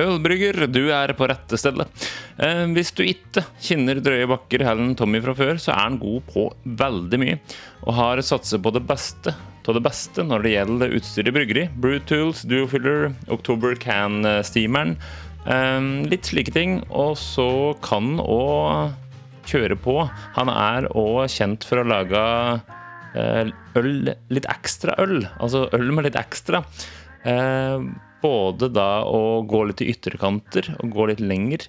Ølbrygger, du er på rette stedet. Eh, hvis du ikke kjenner Drøye Bakker Helen Tommy fra før, så er han god på veldig mye, og har satset på det beste av det beste når det gjelder utstyr i bryggeri. Brewtools, Duofiller, October Can-steameren. Eh, litt slike ting. Og så kan han òg kjøre på. Han er òg kjent for å lage eh, øl, litt ekstra øl. Altså øl med litt ekstra. Eh, både da å gå litt i ytterkanter og gå litt lenger.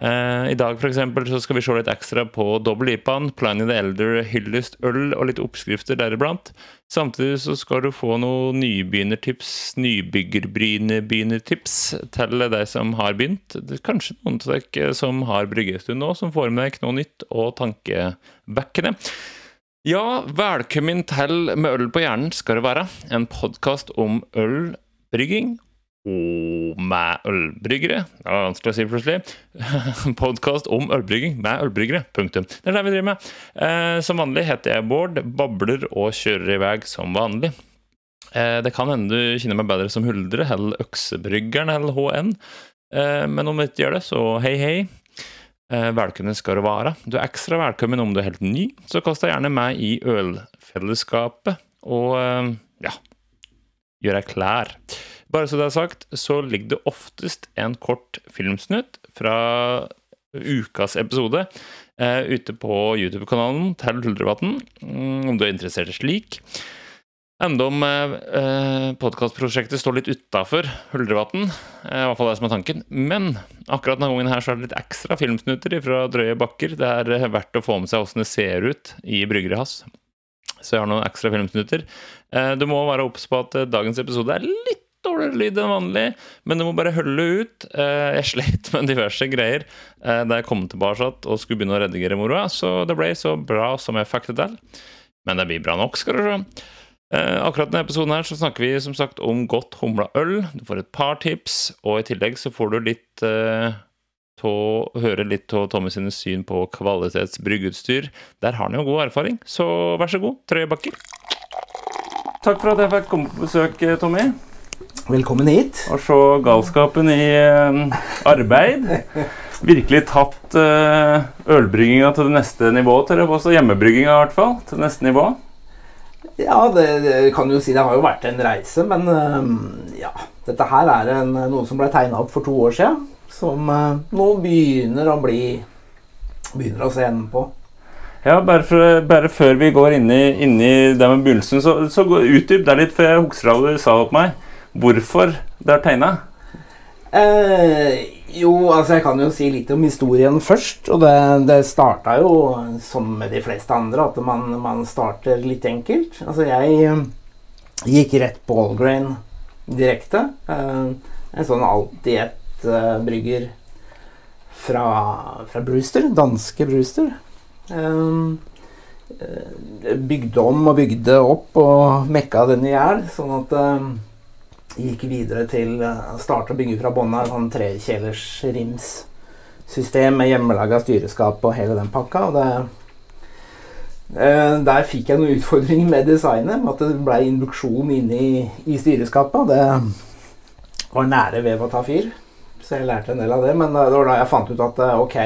Uh, I dag for eksempel, så skal vi se litt ekstra på dobbel IPA-en, Pliny the Elder, hyllest øl og litt oppskrifter deriblant. Samtidig så skal du få noen nybegynnertips, nybyggerbegynnertips til deg som har begynt. Det er kanskje noen av dere som har bryggestund nå, som får med dere noe nytt og tankevekkende. Ja, velkommen til Med øl på hjernen skal det være. En podkast om ølbrygging med ølbryggere. Det var vanskelig å si plutselig. Podkast om ølbrygging med ølbryggere. Punktum. Det er det vi driver med. Eh, som vanlig heter jeg Bård, babler og kjører i vei som vanlig. Eh, det kan hende du kjenner meg bedre som Huldre eller Øksebryggeren eller HN. Eh, men om du ikke gjør det, så hei, hei. Velkommen skal du være. Du er ekstra velkommen om du er helt ny, så kast deg gjerne med i ølfellesskapet. Og ja, gjør deg klar. Bare så det er sagt, så ligger det oftest en kort filmsnutt fra ukas episode uh, ute på YouTube-kanalen til Huldrevatn, mm, om du er interessert i slik. Enda om eh, podkastprosjektet står litt utafor Huldrevatn, eh, i hvert fall det som er tanken. Men akkurat denne gangen her så er det litt ekstra filmsnutter fra drøye bakker. Det er verdt å få med seg åssen det ser ut i bryggeriet hans. Så jeg har noen ekstra filmsnutter. Eh, du må være obs på at eh, dagens episode er litt dårligere lyd enn vanlig, men du må bare holde ut. Eh, jeg slet med diverse greier eh, da jeg kom tilbake og skulle begynne å redigere moroa, så det ble så bra som jeg fikk det til. Men det blir bra nok, skal du se. Eh, akkurat denne episoden her så snakker vi som sagt om godt humla øl. Du får et par tips, og i tillegg så får du litt uh, høre litt av Tommy sine syn på kvalitetsbryggeutstyr. Der har han jo god erfaring, så vær så god, Trøye Bakker. Takk for at jeg fikk komme på besøk, Tommy. Velkommen hit. Og se galskapen i uh, arbeid. Virkelig tatt uh, ølbrygginga til det neste nivået, også hjemmebrygginga i hvert fall. til det neste nivå. Ja, det, det, kan jo si det har jo vært en reise, men uh, ja. Dette her er en, noe som ble tegna opp for to år siden, som nå begynner å bli Begynner å se enden på. Ja, bare, for, bare, før vi går inn i, inn i det med begynnelsen, så, så utdyp det litt, for jeg husker hva du sa det på meg hvorfor det er tegna? Eh, jo, altså jeg kan jo si litt om historien først. Og det, det starta jo som med de fleste andre, at man, man starter litt enkelt. Altså jeg eh, gikk rett på Allgrain direkte. Eh, en sånn alltid-ett-brygger eh, fra, fra Brewster. Danske Brewster. Eh, eh, bygde om og bygde opp og mekka den i hjel, sånn at gikk videre til å eh, starte å bygge fra bånn av sånn trekjelers rimssystem med hjemmelaga styreskap og hele den pakka. og det eh, der fikk jeg noen utfordringer med designet. Med at det ble induksjon inne i, styreskapet. Og det var nære ved å ta fyr. Så jeg lærte en del av det. Men det var da jeg fant ut at eh, ok,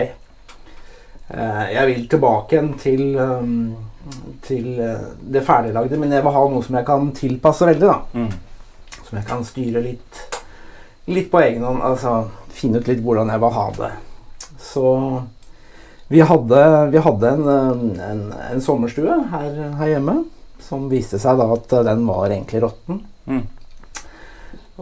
jeg vil tilbake igjen til, til det ferdiglagde. Men jeg vil ha noe som jeg kan tilpasse veldig. da. Mm som jeg kan styre litt, litt på egen hånd. Altså finne ut litt hvordan jeg vil ha det. Så vi hadde, vi hadde en, en, en, sommerstue her, her, hjemme som viste seg da at den var egentlig råtten. Mm.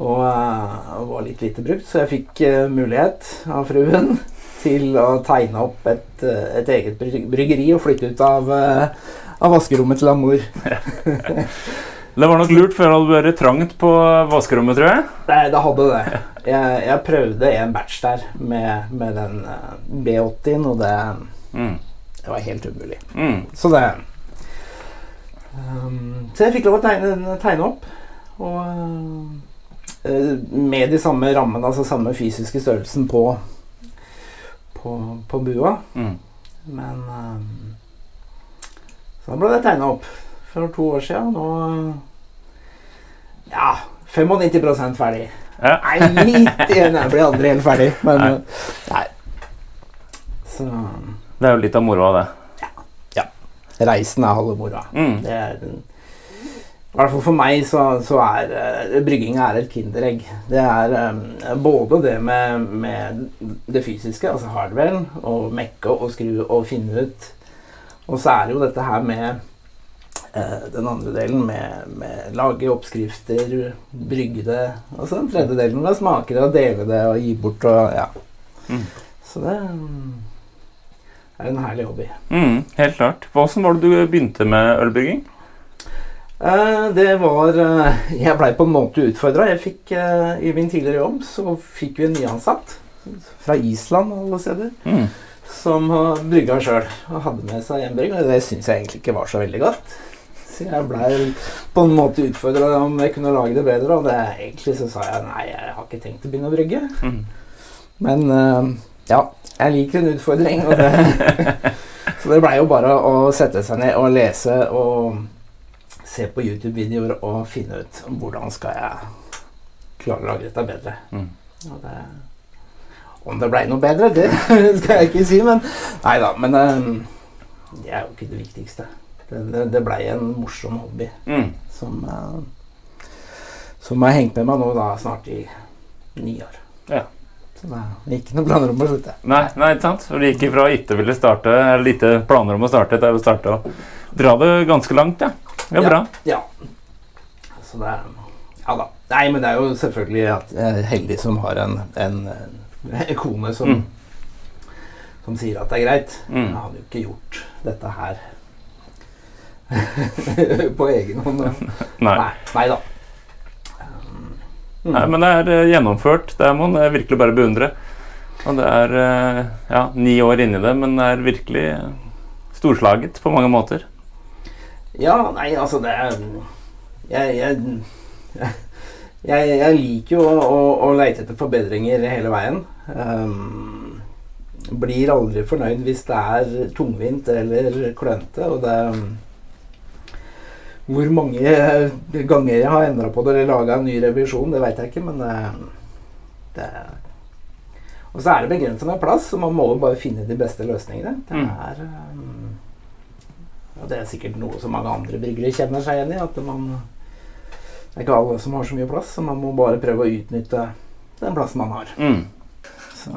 Og uh, var litt lite brukt, så jeg fikk uh, mulighet av fruen til å tegne opp et, uh, et eget bryggeri og flytte ut av, av vaskerommet til Amor. Det var nok lurt, før det hadde vært trangt på vaskerommet, tror jeg. Nei, det hadde det. Jeg, jeg prøvde en batch der med, med den eh, B80-en, og det, mm. det, var helt umulig. Mm. Så det um, Så jeg fikk lov å tegne, tegne opp. Og uh, med de samme rammene, altså samme fysiske størrelsen på, på, på bua. Mm. Men um, så ble det tegna opp for to år siden. Nå ja, 95 ferdig. Ja. Nei, litt igjen. Jeg blir aldri helt ferdig. Men Nei. nei. Så Det er jo litt av moroa, det. Ja. ja. reisen er halve moroa. Mm. Det er I hvert fall for meg så, så er uh, brygginga er et kinderegg. Det er um, både det med, med det fysiske, altså hardwaren, og mekke og skru og finne ut. Og så er det jo dette her med eh, den andre delen med, med lage oppskrifter, brygge det. Og så den tredje delen med å smake det og dele det og gi bort og ja. Mm. Så det er en herlig hobby. Mm, helt klart. Hvordan var det du begynte med ølbygging? Eh, det var eh, Jeg blei på en måte utfordra. Jeg fikk eh, I min tidligere jobb så fikk vi en nyansatt fra Island og alle steder Mm. som brygga sjøl og hadde med seg hjemmebrygg. Og det syns jeg egentlig ikke var så veldig godt. Så jeg blei på en måte utfordra om jeg kunne lage det bedre. Og det, egentlig så sa jeg nei, jeg har ikke tenkt å begynne å brygge. Mm. Men uh, ja, jeg liker en utfordring. Og det, så det blei jo bare å sette seg ned og lese og se på YouTube-videoer og finne ut hvordan skal jeg klare å lage dette bedre. Mm. Og det, om det blei noe bedre, det skal jeg ikke si, men Nei da. Men um, det er jo ikke det viktigste. Det, det, blei en morsom hobby Mm. som, eh, som har hengt med meg nå da snart i ni år. Ja. Så det er ikke noe planer om å slutte. Nei, nei, ikke sant? For det gikk ifra ikke ville starte, eller lite planer om å starte, til å starte og dra det ganske langt, ja. Ja, bra. Ja. Så det er Ja da. Nei, men det er jo selvfølgelig at jeg er heldig som har en, en, en kone som, Mm. som sier at det er greit. Mm. Jeg hadde jo ikke gjort dette her på egen hånd. Nei. Nei, da. Mm. Nei, men det er eh, gjennomført. Det må jeg virkelig bare beundre. Og det er eh, ja, ni år inni det, men det er virkelig eh, storslaget på mange måter. Ja, nei, altså det er Jeg, jeg, jeg, jeg liker jo å, å, å leite etter forbedringer hele veien. Um, blir aldri fornøyd hvis det er tungvint eller klønete. Og det Hvor mange ganger jeg har endra på det eller laga en ny revisjon, det veit jeg ikke, men det, det Og så er det begrensa med plass, så man må jo bare finne de beste løsningene. Det Mm. er um, og det er sikkert noe som mange andre bryggere kjenner seg igjen i. At man Det er ikke alle som har så mye plass, så man må bare prøve å utnytte den plassen man har. Mm. Så,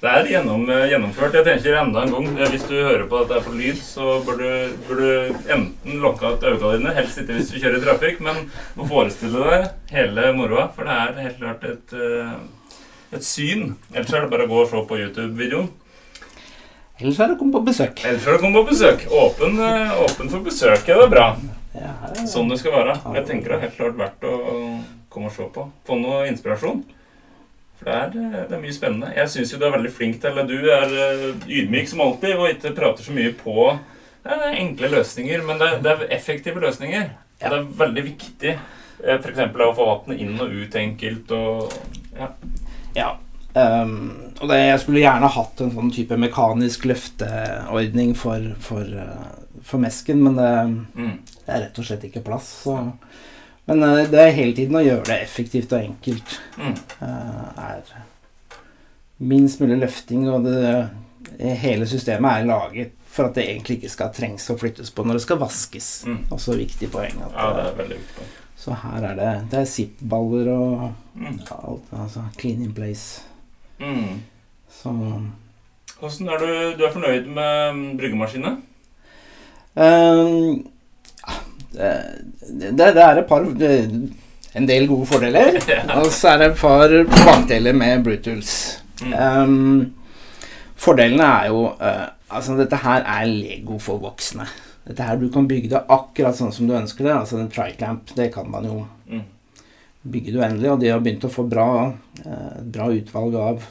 det- er gjennom, eh, gjennomført. Jeg tenker enda en gang, eh, Hvis du hører på at det er på lyd, så bør du, bør du enten lukke ut øynene dine, helst ikke hvis du kjører i trafikk, men må forestille deg hele moroa. For det er helt klart et, eh, et syn. Ellers er det bare å gå og se på YouTube-videoen. ellers er det å komme på besøk. Ellers er det å komme på besøk. Åpen, åpen for besøk. Ja, det er bra. Er- Sånn det skal være. Jeg tenker det er helt klart verdt å komme og se på. Få noe inspirasjon. For det er, eh, det er mye spennende. Jeg syns jo du er veldig flink til eller Du er eh, ydmyk som alltid og ikke prater så mye på det er enkle løsninger, men det, det er effektive løsninger. Ja. Det er veldig viktig. f.eks. For eksempel å få vannet inn og ut enkelt og ja. Ja. Um, og det, jeg skulle gjerne hatt en sånn type mekanisk løfteordning for, for, uh, for mesken, men det, Mm. det er rett og slett ikke plass. Så. Men uh, det er hele tiden å gjøre det effektivt og enkelt. Mm. uh, er minst mulig løfting, og det, hele systemet er laget for at det egentlig ikke skal trengs å flyttes på når det skal vaskes. Mm. Også viktig poeng. At, ja, det er veldig viktig. Så her er det Det er zip-baller og Mm. alt, altså clean in place. Mm. Så Hvordan er du, du er fornøyd med bryggemaskinen? bryggemaskinene? Ja, det, det, er et par En del gode fordeler. Og så er det et par bakdeler med Brutals. Mm. Ehm, fordelene er jo uh, Altså, dette her er Lego for voksne. Dette her Du kan bygge det akkurat sånn som du ønsker det. Altså en triclamp, det kan man jo Mm. bygge det uendelig. Og de har begynt å få bra, uh, bra utvalg av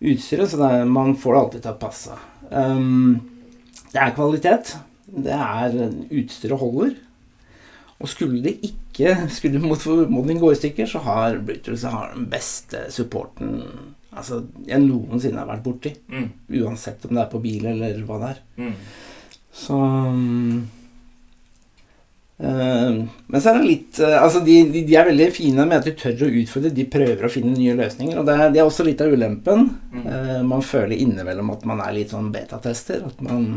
utstyret, så er, man får det alltid til å passe. Um, det er kvalitet. Det er utstyret holder. Og skulle det ikke skulle mot formodning gå i stykker, så har har den beste supporten altså, jeg noensinne har vært borti. Mm. Uansett om det er på bil eller hva det er. Mm. Så um, uh, men så er det litt uh, Altså, de, de, de er veldig fine med at de tør å utfordre. De prøver å finne nye løsninger, og det, er- det er også litt av ulempen. Mm. Uh, man føler innimellom at man er litt sånn betatester. At man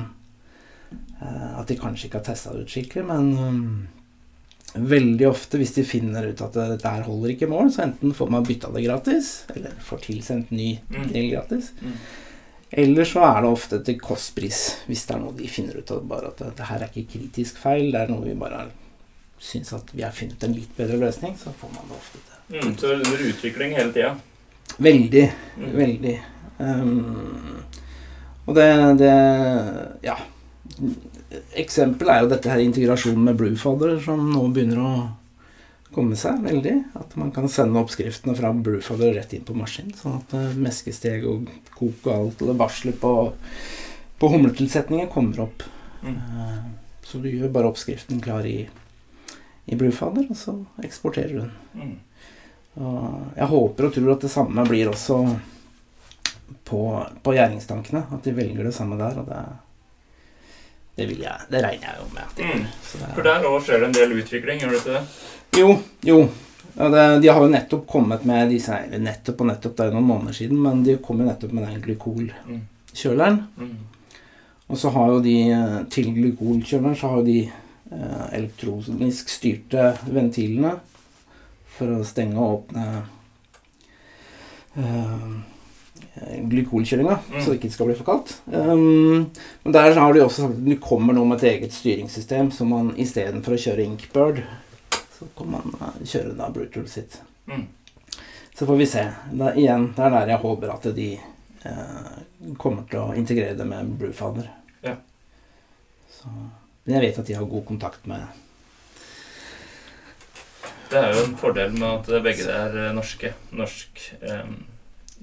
At de kanskje ikke har testa det ut skikkelig, men eh, veldig ofte hvis de finner ut at dette her holder ikke mål, så enten får man bytta det gratis, eller får tilsendt ny del gratis. Mm. Eller så er det ofte til kostpris, hvis det er noe de finner ut av bare at det, det her er ikke kritisk feil, det er noe vi bare syns at vi har funnet en litt bedre løsning, så får man det ofte til. Mm, så under utvikling hele tida. Veldig, Mm. veldig. Um, og det, det Ja. Eksempel er jo dette her integrasjonen med Bluefather, som nå begynner å komme seg veldig. At man kan sende oppskriftene fra Bluefather rett inn på maskin. Sånn at eh, meskesteg og kok og alt, eller varsler på, på humletilsetningen kommer opp. Mm. Eh, Så du gjør bare oppskriften klar i, i Bluefather, og så eksporterer du den. Mm. Jeg håper og tror at det samme blir også på, på gjæringstankene. At de velger det samme der. Og det, det vil jeg Det regner jeg jo med. Mm. For der òg skjer det en del utvikling, gjør det ikke det? Jo, jo. Ja, det, de har jo nettopp kommet med disse Nettopp og nettopp, det er jo noen måneder siden, men de kom jo nettopp med den glykolkjøleren. Mm. Mm. Og så har jo de eh, til glykolkjøleren så har jo de eh, elektronisk styrte ventilene for å stenge og åpne eh, glykolkjølinga, Mm. så det ikke skal bli for kaldt. Um, men der har de også sagt at det kommer nå med et eget styringssystem, så man istedenfor å kjøre Inkbird, så kan man eh, kjøre da Brutal sitt. Mm. Så får vi se. Da, igjen, det er der jeg håper at de eh, kommer til å integrere det med Brewfather. Ja. Så, men jeg vet at de har god kontakt med Det er jo en fordel med at begge er eh, norske. Norsk eh,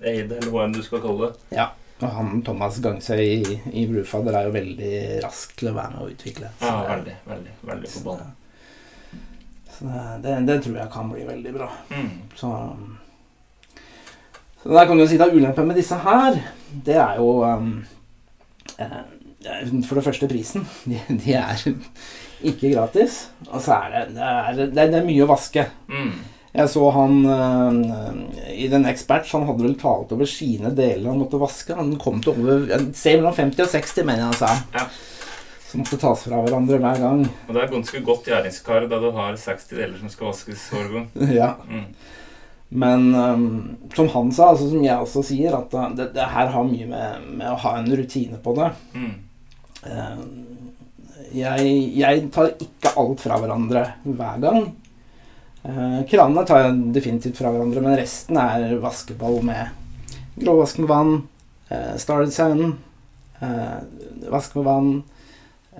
eid, eller hva enn du skal kalle det. Ja. Og han Thomas Gangsøy i, i Brewfather er jo veldig rask til å være med å utvikle. Ja, veldig, veldig, veldig forbanna. Så det, det, det tror jeg kan bli veldig bra. Mm. Så, så der kan du jo si at ulempen med disse her, det er jo um, eh, For det første prisen. De, de er ikke gratis. Og så er det det er, er, er mye å vaske. Mm. Jeg så han øh, i den Experts, han hadde vel talt over sine deler han måtte vaske. Han kom til over et sted mellom 50 og 60, mener jeg han sa. Ja. Som måtte tas fra hverandre hver gang. Og det er ganske godt gjæringskar da du har 60 deler som skal vaskes hver gang. ja. Mm. Men um, som han sa, altså som jeg også sier, at uh, det, det her har mye med, med å ha en rutine på det. Mm. Uh, jeg, jeg tar ikke alt fra hverandre hver gang. Uh, kranene tar jeg definitivt fra hverandre, men resten er vaskeball med gråvask med vann, uh, Starred Sun, uh, vask med vann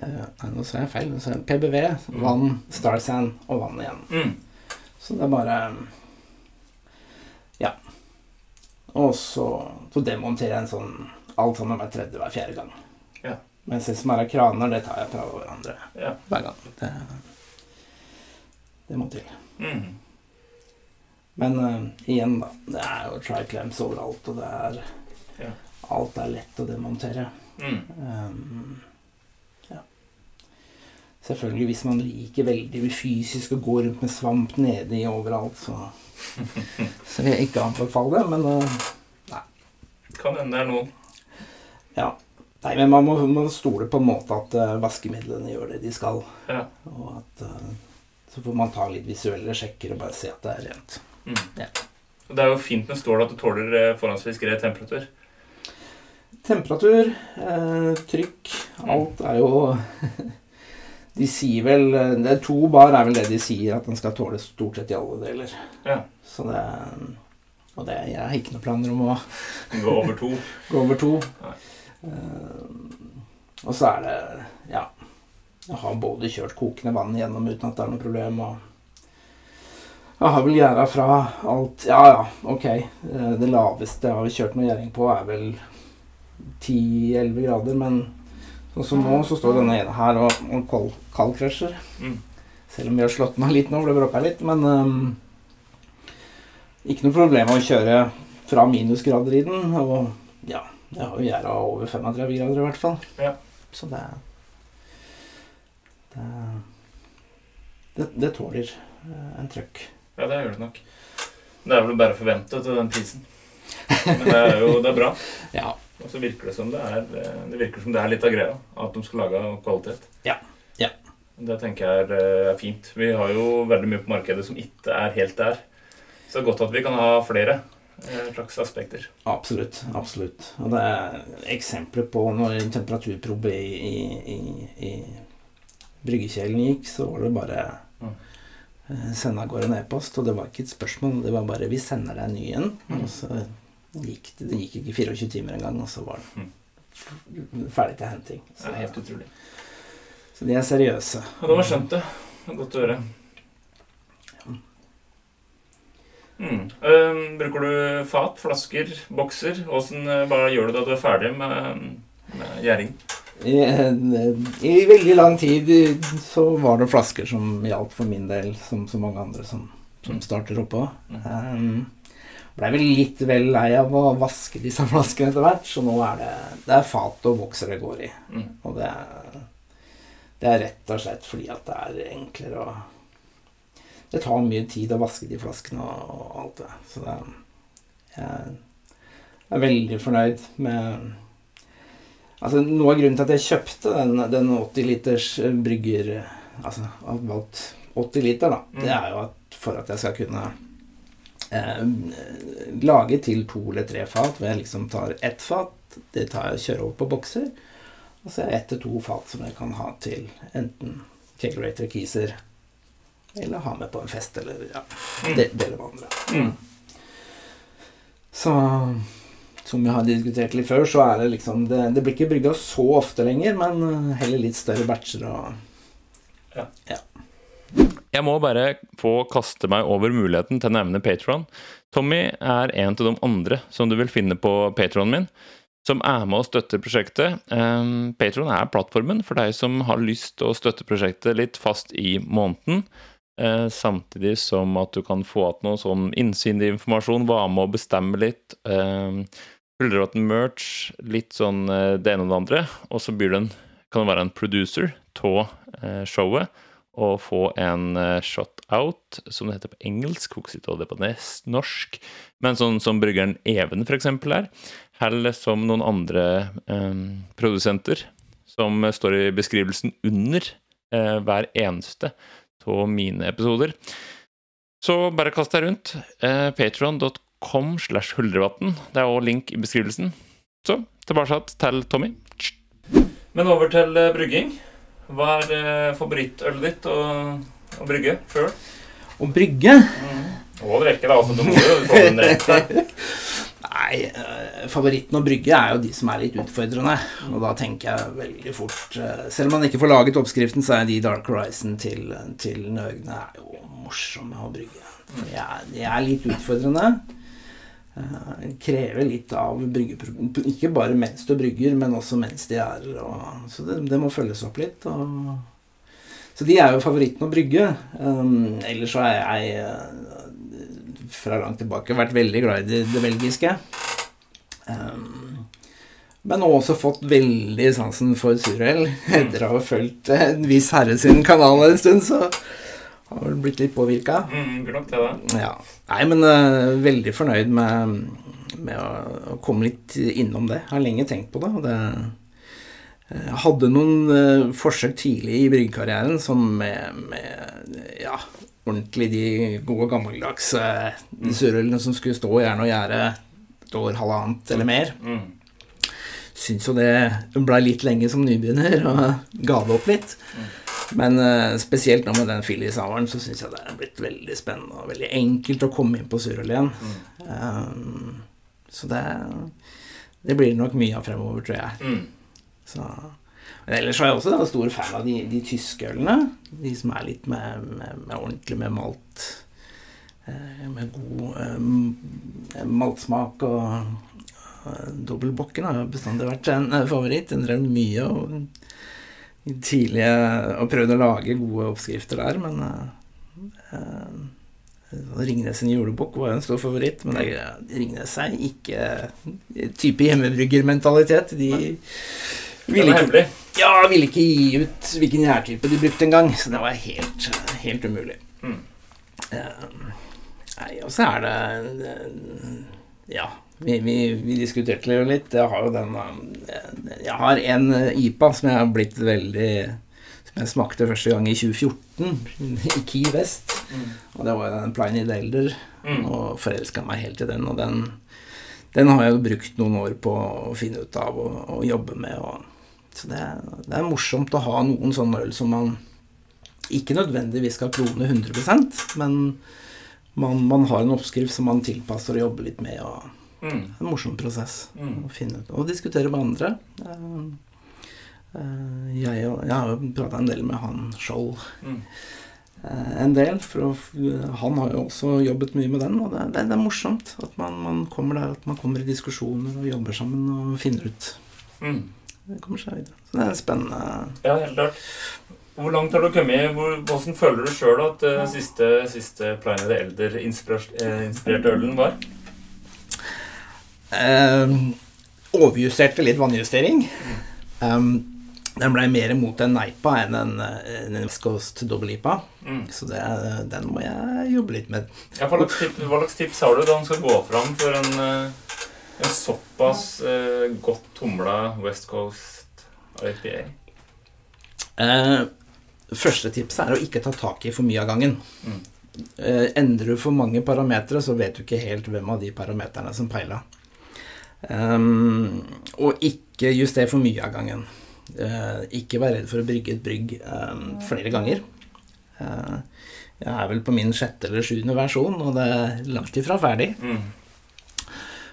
uh, Nei, nå sa jeg feil. Nå sa jeg PBV, vann, Starred sand og vann igjen. Mm. Så det er bare Ja. Og så, så demonterer jeg en sånn alt sammen hver tredje hver fjerde gang. Ja. Mens det som er av kraner, det tar jeg fra hverandre Ja. hver gang. Det, det må til. Mm. Men uh, igjen, da. Det er jo triclamps overalt, og det er Ja. Alt er lett å demontere. Mm. Um, ja. Selvfølgelig, hvis man liker veldig fysisk å gå rundt med svamp nedi overalt, så Så vil jeg ikke anbefale det, men uh, Kan hende det er noen. ja. Nei, men man må, må stole på en måte at uh, vaskemidlene gjør det de skal. Ja. Og at uh, så får man ta litt visuelle sjekker og bare se at det er rent. Mm. Ja. Det er jo fint med stål at du tåler eh, forholdsvis grei temperatur. Temperatur, eh, trykk, alt er jo De sier vel det er To bar er vel det de sier at den skal tåle stort sett i alle deler. Ja. Så det Og det, jeg har ikke noen planer om å Gå over to. gå over to. Eh, og så er det Ja. Jeg har både kjørt kokende vann gjennom uten at det er noe problem, og jeg har vel gjerda fra alt Ja, ja, ok. Eh, Det laveste jeg har kjørt noe gjæring på, er vel 10-11 grader, men sånn som nå, så står denne ene her og, og kald, kaldkrasjer. Mm. Selv om vi har slått av litt nå, for det bråka litt, men um, Ikke noe problem å kjøre fra minusgrader i den, og ja, jeg har jo gjerda over 35 grader i hvert fall. Ja. Så det, det det, det tåler eh, en trøkk. Ja, det gjør det nok. Det er vel bare å forvente til den prisen. Men det er jo det er bra. Ja. Og så virker det som det er Det virker som det er litt av greia. At de skal lage kvalitet. Ja. Ja. Det tenker jeg er, eh, er fint. Vi har jo veldig mye på markedet som ikke er helt der. Så det er godt at vi kan ha flere eh, slags aspekter. Absolutt. absolutt. Og det er eksempler på når temperaturprobe i, i, i bryggekjelen gikk, så var det bare Mm. eh, sende av gårde en e-post. Og det var ikke et spørsmål, det var bare 'vi sender deg en ny en'. Mm. Og så gikk det, det gikk ikke 24 timer engang, og så var det Mm. ferdig til henting. Så, Det er helt utrolig. så de er seriøse. Ja, det var skjønt, det. Godt å høre. Mm. Eh, bruker du fat, flasker, bokser? Åssen eh, gjør du da du er ferdig med, med gjæring? I, I veldig lang tid så var det flasker som gjaldt for min del, som så mange andre som, som starter oppå. Mm. Um, Blei vel litt vel lei av å vaske disse flaskene etter hvert, så nå er det, det er fat og bokser det går i. Mm. Og det er, det er rett og slett fordi at det er enklere å Det tar mye tid å vaske de flaskene og, og alt det. Så det, jeg er veldig fornøyd med Altså, Noe av grunnen til at jeg kjøpte den, den 80 liters brygger Altså valgt 80 liter, da, Mm. det er jo at for at jeg skal kunne eh, lage til to eller tre fat, hvor jeg liksom tar ett fat, det tar jeg kjører over på bokser, og så er det ett til to fat som jeg kan ha til enten kegerator keyser, eller ha med på en fest, eller ja, dele det, det andre. Mm. Så som vi har diskutert litt før, så er det liksom Det, det blir ikke brygga så ofte lenger, men eh, heller litt større batcher og Jeg må bare få kaste meg over muligheten til å nevne Patron. Tommy er en av de andre som du vil finne på Patronen min, som er med og støtter prosjektet. Um, Patron er plattformen for deg som har lyst til å støtte prosjektet litt fast i måneden. eh, samtidig som at du kan få igjen noe sånn informasjon, være med å bestemme litt. Um, Huldrevatn merch, litt sånn eh, det ene og det andre. Og så blir du en, kan det være en producer av eh, showet og få en uh, shot-out, som det heter på engelsk, husker ikke hva det på norsk, men sånn som bryggeren Even eksempel er, eller som noen andre eh, produsenter, som eh, står i beskrivelsen under eh, hver eneste av mine episoder. Så bare kast deg rundt. Eh, Patron.com slash huldrevatn. Det er også link i beskrivelsen. Så tilbake til Tommy. Men over til eh, brygging. Hva er eh, favorittølet ditt å, å brygge sjøl? Å brygge Og drikke, da. Altså, du må jo få den. Nei, eh, favoritten å brygge er jo de som er litt utfordrende. Og da tenker jeg veldig fort eh, Selv om man ikke får laget oppskriften, så er de Dark Horizon til, til Nøgne er jo morsomme å brygge. For de er, de er litt utfordrende. Eh, krever litt av brygge... Ikke bare mens du brygger, men også mens de er og, Så det, det må følges opp litt. Og, så de er jo favoritten å brygge. Um, ellers så har jeg eh, fra langt tilbake vært veldig glad i det, det belgiske. Um, men også fått veldig sansen for surøl. Etter å ha fulgt en viss herre sin kanal en stund, så har vel blitt litt påvirka. Mm, nok det. Ja. Nei, men uh, veldig fornøyd med, med å, å komme litt innom det. Jeg Har lenge tenkt på det. og det jeg hadde noen uh, forsøk tidlig i bryggekarrieren som med, med ja, ordentlig de gode gammeldags uh, surrølene som skulle stå gjerne og gjerde et år, halvannet eller mer. Mm. Syns jo det blei litt lenge som nybegynner, og ga det opp litt. Men uh, spesielt nå med den Philly-saueren, så syns jeg det er blitt veldig spennende og veldig enkelt å komme inn på surøl igjen. Um, så det, det blir det nok mye av fremover, tror jeg. Mm. Så. Men ellers er jeg også da, stor fan av de, de tyske ølene. De som er litt med, med, med ordentlig med malt. Eh, med god eh, maltsmak og Dobbelbokken har bestandig vært en favoritt. Den drev mye og tidlige og prøvde å lage gode oppskrifter der, men uh, Ringnes sin julebukk var jo en stor favoritt, men det, Ringnes er ikke type hjemmebryggermentalitet. De ville ikke, ja, ville ikke gi ut hvilken gjærtype de brukte engang, så det var helt, helt umulig. Mm. Uh, nei, og så er det eh, Ja, vi, vi, vi diskuterte det jo litt. Jeg har jo den eh, Jeg har en eh, IPA som jeg har blitt veldig Som jeg smakte første gang i 2014, i Key West. Mm. Og det var jo den Pliny Delder. Mm. Og forelska meg helt i den. Og den, den har jeg jo brukt noen år på å finne ut av og, og jobbe med. Og, så det, er- det er morsomt å ha noen sånne øl som man ikke nødvendigvis skal klone 100% men man, man har en oppskrift som man tilpasser og jobber litt med. Og Mm. en morsom prosess Mm. å finne ut og diskutere med andre. Eh, eh, Jeg, jeg har jo prata en del med han Skjold Mm. eh, en del. For å, han har jo også jobbet mye med den, og det, det, det er morsomt at man, man kommer der, at man kommer i diskusjoner og jobber sammen og finner ut Mm. Det kommer seg videre. Så det er spennende. Ja, helt klart. Hvor langt har du kommet? Hvor, hvordan føler du sjøl at uh, siste, siste Pliny the Elder-inspirerte ølen var? Eh, overjusterte litt vannjustering. Um, den blei mer mot en Neipa enn en, eh, en West Coast Double IPA. Mm. Så det, den må jeg jobbe litt med. Ja, hva, slags tips, hva slags tips har du da han skal gå fram for en, eh, en såpass eh, godt tumla West Coast IPA? Eh, første tipset er å ikke ta tak i for mye av gangen. Mm. Eh, endrer du for mange parametere, så vet du ikke helt hvem av de parameterne som peila. Um, og ikke juster for mye av gangen. Uh, ikke vær redd for å brygge et brygg um, flere ganger. Uh, jeg er vel på min sjette eller sjuende versjon, og det er langt ifra ferdig. Mm.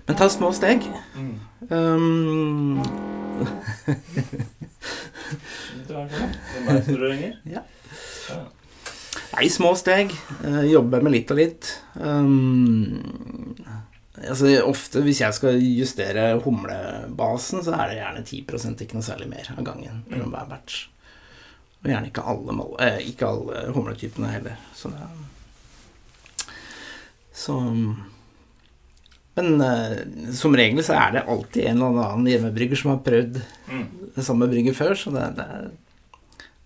Men ta små steg. Mm. Um. Ja. Nei, små steg. Uh, jobbe med litt og litt. Um, altså, ofte hvis jeg skal justere humlebasen, så er det gjerne 10 ikke noe særlig mer av gangen mellom hver batch. Og gjerne ikke alle, mål, eh, ikke alle humletypene heller. Så det Så Men eh, som regel så er det alltid en eller annen hjemmebrygger som har prøvd Mm. det samme brygget før, så det, det,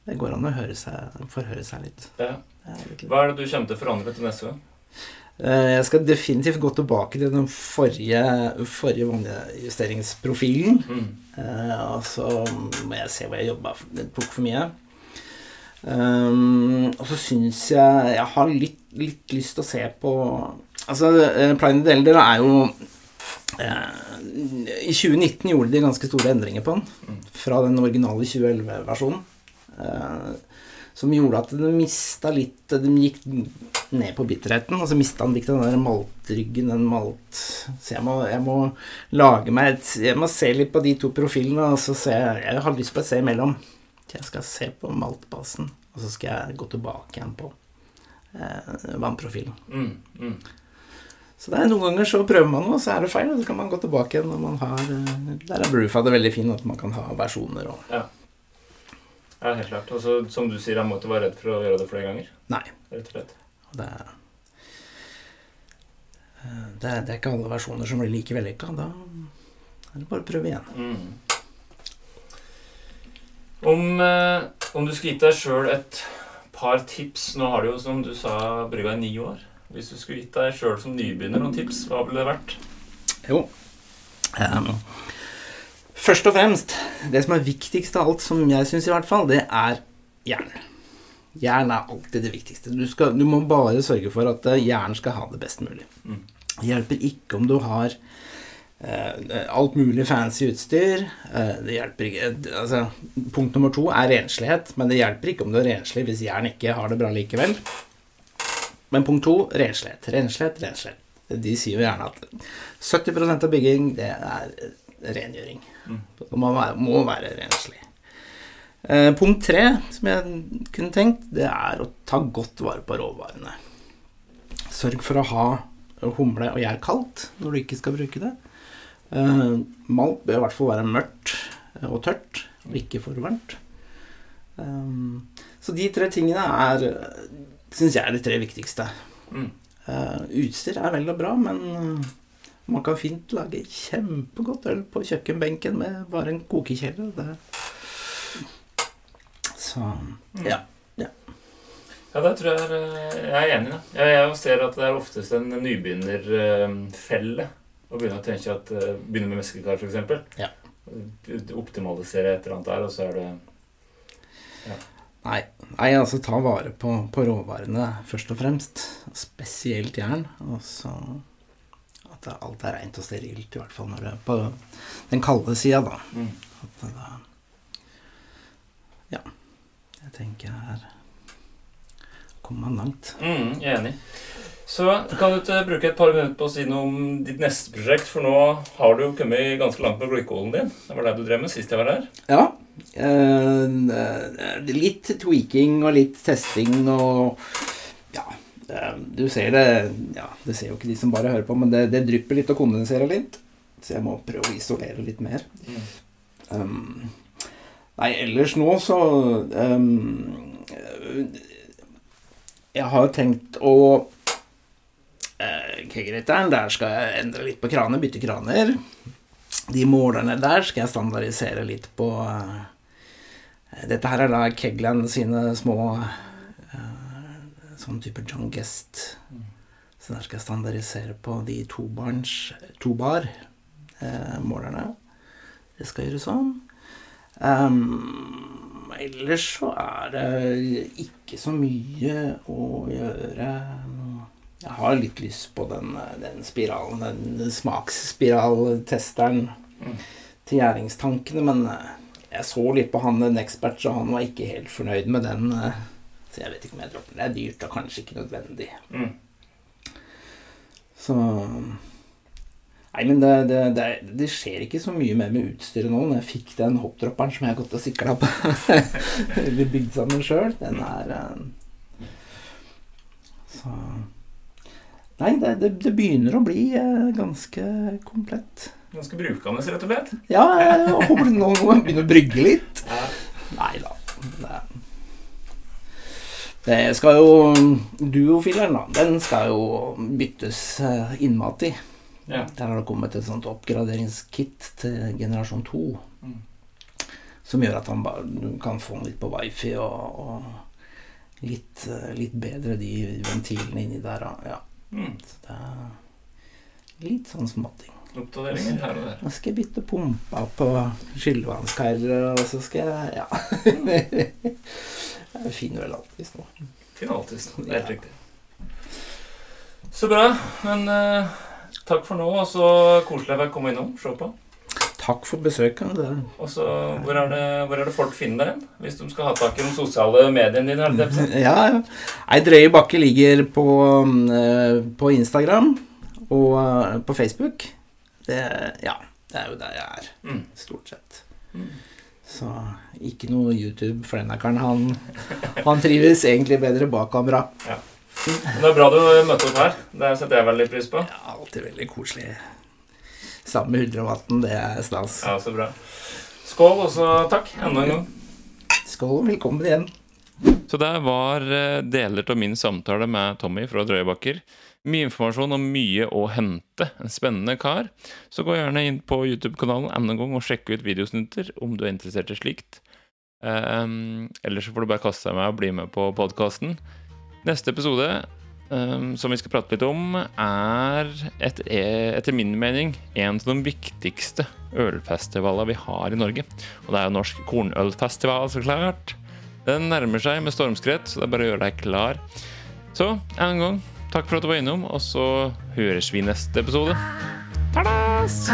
det går an å høre seg, forhøre seg litt. Ja. Er litt- Hva er det du kommer til å forandre til neste gang? Eh, Jeg skal definitivt gå tilbake til den forrige, forrige vannjusteringsprofilen. Mm. Eh, og så må jeg se hvor jeg jobba. Det for mye. Um, og så syns jeg Jeg har litt, litt lyst til å se på Altså, uh, Pliny Delder er jo eh, I 2019 gjorde de ganske store endringer på den. Mm. Fra den originale 2011-versjonen. Eh, som gjorde at den mista litt Den gikk ned på bitterheten, og så mista han litt den der maltryggen, den malt Så jeg må, jeg må lage meg et Jeg må se litt på de to profilene, og så se Jeg har lyst på et se imellom. Jeg skal se på maltbasen, og så skal jeg gå tilbake igjen på eh, vannprofilen. Mm. Mm. Så det er noen ganger så prøver man noe, så er det feil, og så kan man gå tilbake igjen når man har eh, Der er Broofa det veldig fint at man kan ha versjoner og Ja, helt klart. Og så, som du sier, jeg måtte være redd for å gjøre det flere ganger. Nei. Rett og slett. Det, er- eh, det, er- det er ikke alle versjoner som blir like vellykka. Da er det bare å prøve igjen. Mm. Om, eh, om du skulle gitt deg sjøl et par tips Nå har du jo, som du sa, brygga i ni år. Hvis du skulle gitt deg sjøl som nybegynner noen tips, hva ville det vært? Jo. Um, først og fremst, det som er viktigst av alt, som jeg syns i hvert fall, det er jern. Jern er alltid det viktigste. Du, skal, du må bare sørge for at hjernen jern skal ha det best mulig. Mm. Det hjelper ikke om du har eh, alt mulig fancy utstyr. Eh, det hjelper ikke eh, altså, Punkt nummer to er renslighet, men det hjelper ikke om du er renslig hvis jern ikke har det bra likevel. Men punkt to renslighet. Renslighet, renslighet. De sier jo gjerne at 70% av bygging, det er eh, rengjøring. Mm. Det må være, må være renslig. Eh, punkt tre, som jeg kunne tenkt, det er å ta godt vare på råvarene. Sørg for å ha humle og gjær kaldt når du ikke skal bruke det. Eh, malt bør i hvert fall være mørkt og tørt, og ikke for varmt. Um, så de tre tingene er syns jeg er de tre viktigste. Mm. Eh, utstyr er vel og bra, men eh, man kan fint lage kjempegodt øl på kjøkkenbenken med bare en kokekjeller. Det, Så ja. Ja, det tror jeg er, eh, jeg er enig i. Jeg, jeg ser at det er oftest en nybegynnerfelle å begynne å tenke at eh, Begynne med meskekar, f.eks. Ja. Optimalisere et eller annet der, og så er det Nei, nei, altså ta vare på, på råvarene først og fremst. Spesielt jern. Og så at alt er rent og sterilt, i hvert fall når det er på den kalde sida, da. mm. At det da Ja. Jeg tenker her kommer man langt. Mm, jeg er enig. Så kan du bruke et par minutter på å si noe om ditt neste prosjekt? For nå har du jo kommet ganske langt med glykolen din. Det var det du drev med sist jeg var her. Ja. eh, litt tweaking og litt testing og Ja. eh, du ser det Ja, det ser jo ikke de som bare hører på, men det, det drypper litt og kondenserer litt. Så jeg må prøve å isolere litt mer. Um, nei, ellers nå så um, Jeg har jo tenkt å uh, Keggeriteren, der skal jeg endre litt på kraner, bytte kraner. De målerne der skal jeg standardisere litt på uh, Dette her er da Kegland sine små uh, Sånn type John Guest. Så der skal jeg standardisere på de tobarns tobar eh, målerne. Det skal gjøres sånn. Um, ellers så er det ikke så mye å gjøre. Jeg har litt lyst på den, den spiralen, den smaksspiraltesteren Mm. til gjæringstankene, men eh, jeg så litt på han en ekspert, så han var ikke helt fornøyd med den. eh, Så jeg vet ikke om jeg dropper den. Det er dyrt og kanskje ikke nødvendig. Mm. Så Nei, men det, det, det, det skjer ikke så mye mer med utstyret nå. Når jeg fikk den hoppdropperen som jeg har gått og sikla på Eller bygd sammen sjøl, den er eh, Så Nei, det, det, det begynner å bli eh, ganske komplett. Ganske brukende, rett og slett. Ja, jeg håper nå nå begynner å brygge litt. Nei da. Det, det skal jo Duofilleren, da. Den skal jo byttes eh, innmat i. Ja. Der har det kommet et sånt oppgraderingskit til generasjon 2. Mm. Som gjør at han bare, kan få den litt på wifi og, og litt, eh, litt bedre de ventilene inni der. Ja. Mm. Så det er litt sånn småting. Oppdateringer her og der. Nå skal jeg bytte pumpa på skyllevannskarer, og så skal jeg Ja. jeg finner vel alltid noe. Finner alltid. noe. Helt helt riktig. Så bra. Men eh, takk for nå, og så koselig å komme innom. Se på. Takk for besøket. Det Og så, hvor er, det, hvor er det folk finner deg? Hvis de skal ha tak i de sosiale mediene dine? Er Ja, ja. Ei drøye bakke ligger på, eh, på Instagram og eh, på Facebook. Det, ja, det er jo der jeg er, Mm. stort sett. Mm. Så ikke noe YouTube for denne karen. Han, han trives egentlig bedre bak kamera. Men Det er bra du møtte opp her. Det setter jeg veldig pris på. Ja, alltid veldig koselig. Sammen med Huldrevatn, det er stas. Ja, så bra. Skål, og så takk enda en gang. Skål, velkommen igjen. Så der var eh, deler av min samtale med Tommy fra Drøyebakker. Mye informasjon og mye å hente. En spennende kar. Så gå gjerne inn på YouTube-kanalen enda en gang og sjekk ut videosnutter om du er interessert i slikt. Um, ellers så får du bare kaste deg med og bli med på podkasten. Neste episode, um, som vi skal prate litt om, er et, er etter min mening en av de viktigste ølfestivalene vi har i Norge. Og det er jo Norsk kornølfestival, så klart. Den nærmer seg med stormskritt, så det er bare å gjøre deg klar. Så en gang, takk for at du var innom, og så høres vi neste episode. Tadas!